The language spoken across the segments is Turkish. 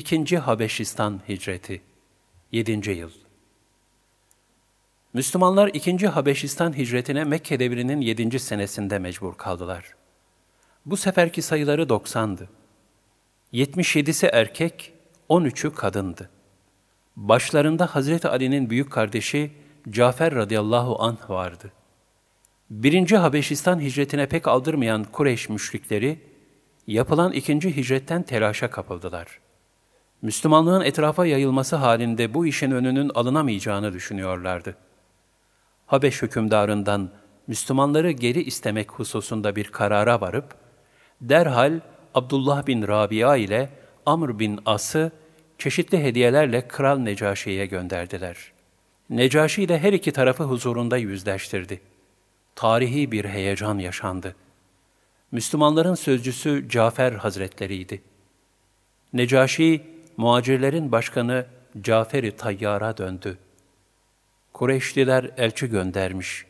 İkinci Habeşistan Hicreti 7. Yıl Müslümanlar ikinci Habeşistan hicretine Mekke devrinin 7. senesinde mecbur kaldılar. Bu seferki sayıları 90'dı. 77'si erkek, 13'ü kadındı. Başlarında Hazreti Ali'nin büyük kardeşi Cafer radıyallahu anh vardı. Birinci Habeşistan hicretine pek aldırmayan Kureyş müşrikleri, yapılan ikinci hicretten telaşa kapıldılar. Müslümanlığın etrafa yayılması halinde bu işin önünün alınamayacağını düşünüyorlardı. Habeş hükümdarından Müslümanları geri istemek hususunda bir karara varıp, derhal Abdullah bin Rabia ile Amr bin As'ı çeşitli hediyelerle Kral Necaşi'ye gönderdiler. Necaşi de her iki tarafı huzurunda yüzleştirdi. Tarihi bir heyecan yaşandı. Müslümanların sözcüsü Cafer Hazretleriydi. Necaşi, muacirlerin başkanı Cafer-i Tayyar'a döndü. Kureyşliler elçi göndermiş.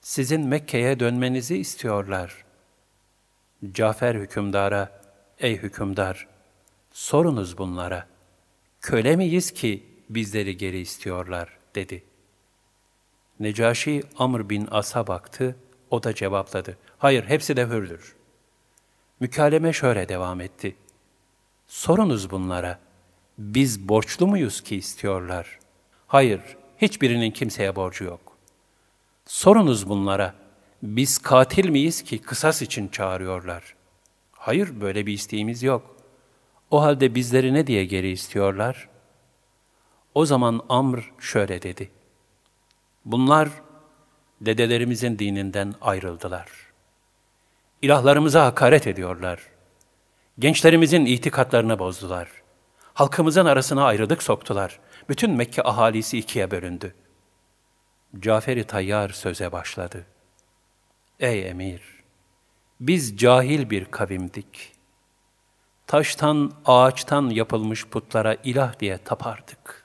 Sizin Mekke'ye dönmenizi istiyorlar. Cafer hükümdara, ey hükümdar, sorunuz bunlara. Köle miyiz ki bizleri geri istiyorlar, dedi. Necaşi Amr bin As'a baktı, o da cevapladı. Hayır, hepsi de hürdür. Mükaleme şöyle devam etti. Sorunuz bunlara. Biz borçlu muyuz ki istiyorlar? Hayır, hiçbirinin kimseye borcu yok. Sorunuz bunlara. Biz katil miyiz ki kısas için çağırıyorlar? Hayır, böyle bir isteğimiz yok. O halde bizleri ne diye geri istiyorlar? O zaman Amr şöyle dedi. Bunlar dedelerimizin dininden ayrıldılar. İlahlarımıza hakaret ediyorlar. Gençlerimizin itikatlarını bozdular. Halkımızın arasına ayrılık soktular. Bütün Mekke ahalisi ikiye bölündü. Cafer-i Tayyar söze başladı. Ey emir! Biz cahil bir kavimdik. Taştan, ağaçtan yapılmış putlara ilah diye tapardık.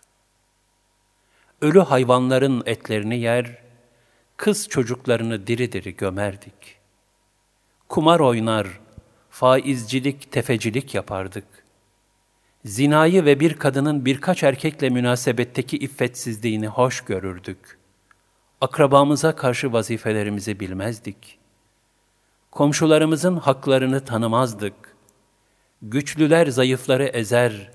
Ölü hayvanların etlerini yer, kız çocuklarını diri diri gömerdik. Kumar oynar, faizcilik, tefecilik yapardık. Zinayı ve bir kadının birkaç erkekle münasebetteki iffetsizliğini hoş görürdük. Akrabamıza karşı vazifelerimizi bilmezdik. Komşularımızın haklarını tanımazdık. Güçlüler zayıfları ezer,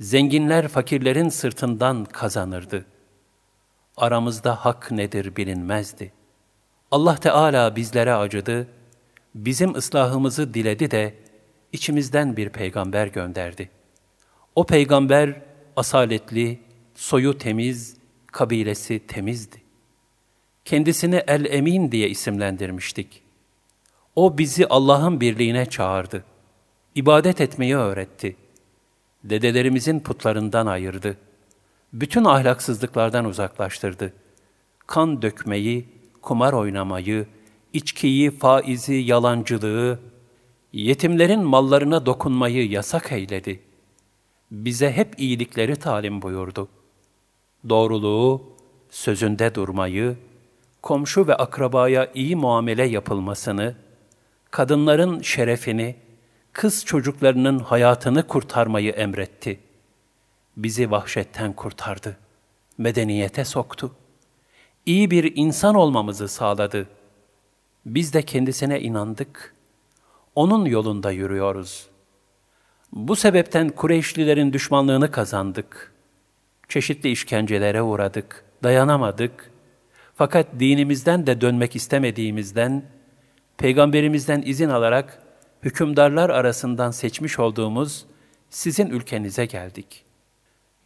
zenginler fakirlerin sırtından kazanırdı. Aramızda hak nedir bilinmezdi. Allah Teala bizlere acıdı, bizim ıslahımızı diledi de içimizden bir peygamber gönderdi. O peygamber asaletli, soyu temiz, kabilesi temizdi. Kendisini El-Emin diye isimlendirmiştik. O bizi Allah'ın birliğine çağırdı. İbadet etmeyi öğretti. Dedelerimizin putlarından ayırdı. Bütün ahlaksızlıklardan uzaklaştırdı. Kan dökmeyi, kumar oynamayı, içkiyi, faizi, yalancılığı, yetimlerin mallarına dokunmayı yasak eyledi. Bize hep iyilikleri talim buyurdu. Doğruluğu, sözünde durmayı, komşu ve akrabaya iyi muamele yapılmasını, kadınların şerefini, kız çocuklarının hayatını kurtarmayı emretti. Bizi vahşetten kurtardı, medeniyete soktu. İyi bir insan olmamızı sağladı.'' Biz de kendisine inandık. Onun yolunda yürüyoruz. Bu sebepten Kureyşlilerin düşmanlığını kazandık. Çeşitli işkencelere uğradık, dayanamadık. Fakat dinimizden de dönmek istemediğimizden, Peygamberimizden izin alarak hükümdarlar arasından seçmiş olduğumuz sizin ülkenize geldik.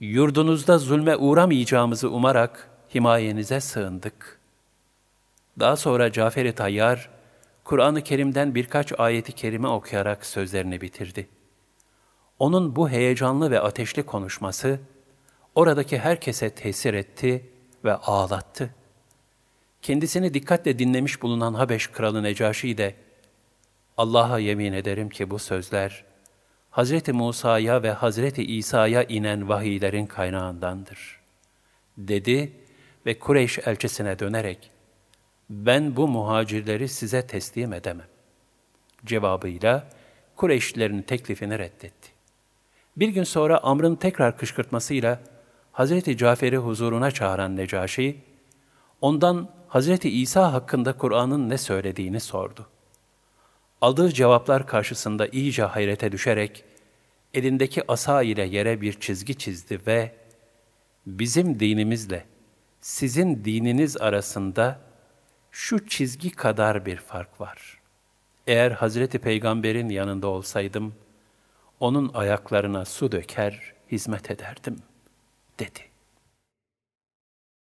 Yurdunuzda zulme uğramayacağımızı umarak himayenize sığındık.'' Daha sonra Cafer-i Tayyar, Kur'an-ı Kerim'den birkaç ayeti kerime okuyarak sözlerini bitirdi. Onun bu heyecanlı ve ateşli konuşması, oradaki herkese tesir etti ve ağlattı. Kendisini dikkatle dinlemiş bulunan Habeş kralı Necaşi de, Allah'a yemin ederim ki bu sözler, Hazreti Musa'ya ve Hazreti İsa'ya inen vahiylerin kaynağındandır. Dedi ve Kureyş elçisine dönerek, ben bu muhacirleri size teslim edemem. Cevabıyla Kureyşlilerin teklifini reddetti. Bir gün sonra Amr'ın tekrar kışkırtmasıyla Hazreti Cafer'i huzuruna çağıran Necaşi, ondan Hazreti İsa hakkında Kur'an'ın ne söylediğini sordu. Aldığı cevaplar karşısında iyice hayrete düşerek, elindeki asa ile yere bir çizgi çizdi ve bizim dinimizle sizin dininiz arasında şu çizgi kadar bir fark var. Eğer Hazreti Peygamber'in yanında olsaydım, onun ayaklarına su döker, hizmet ederdim, dedi.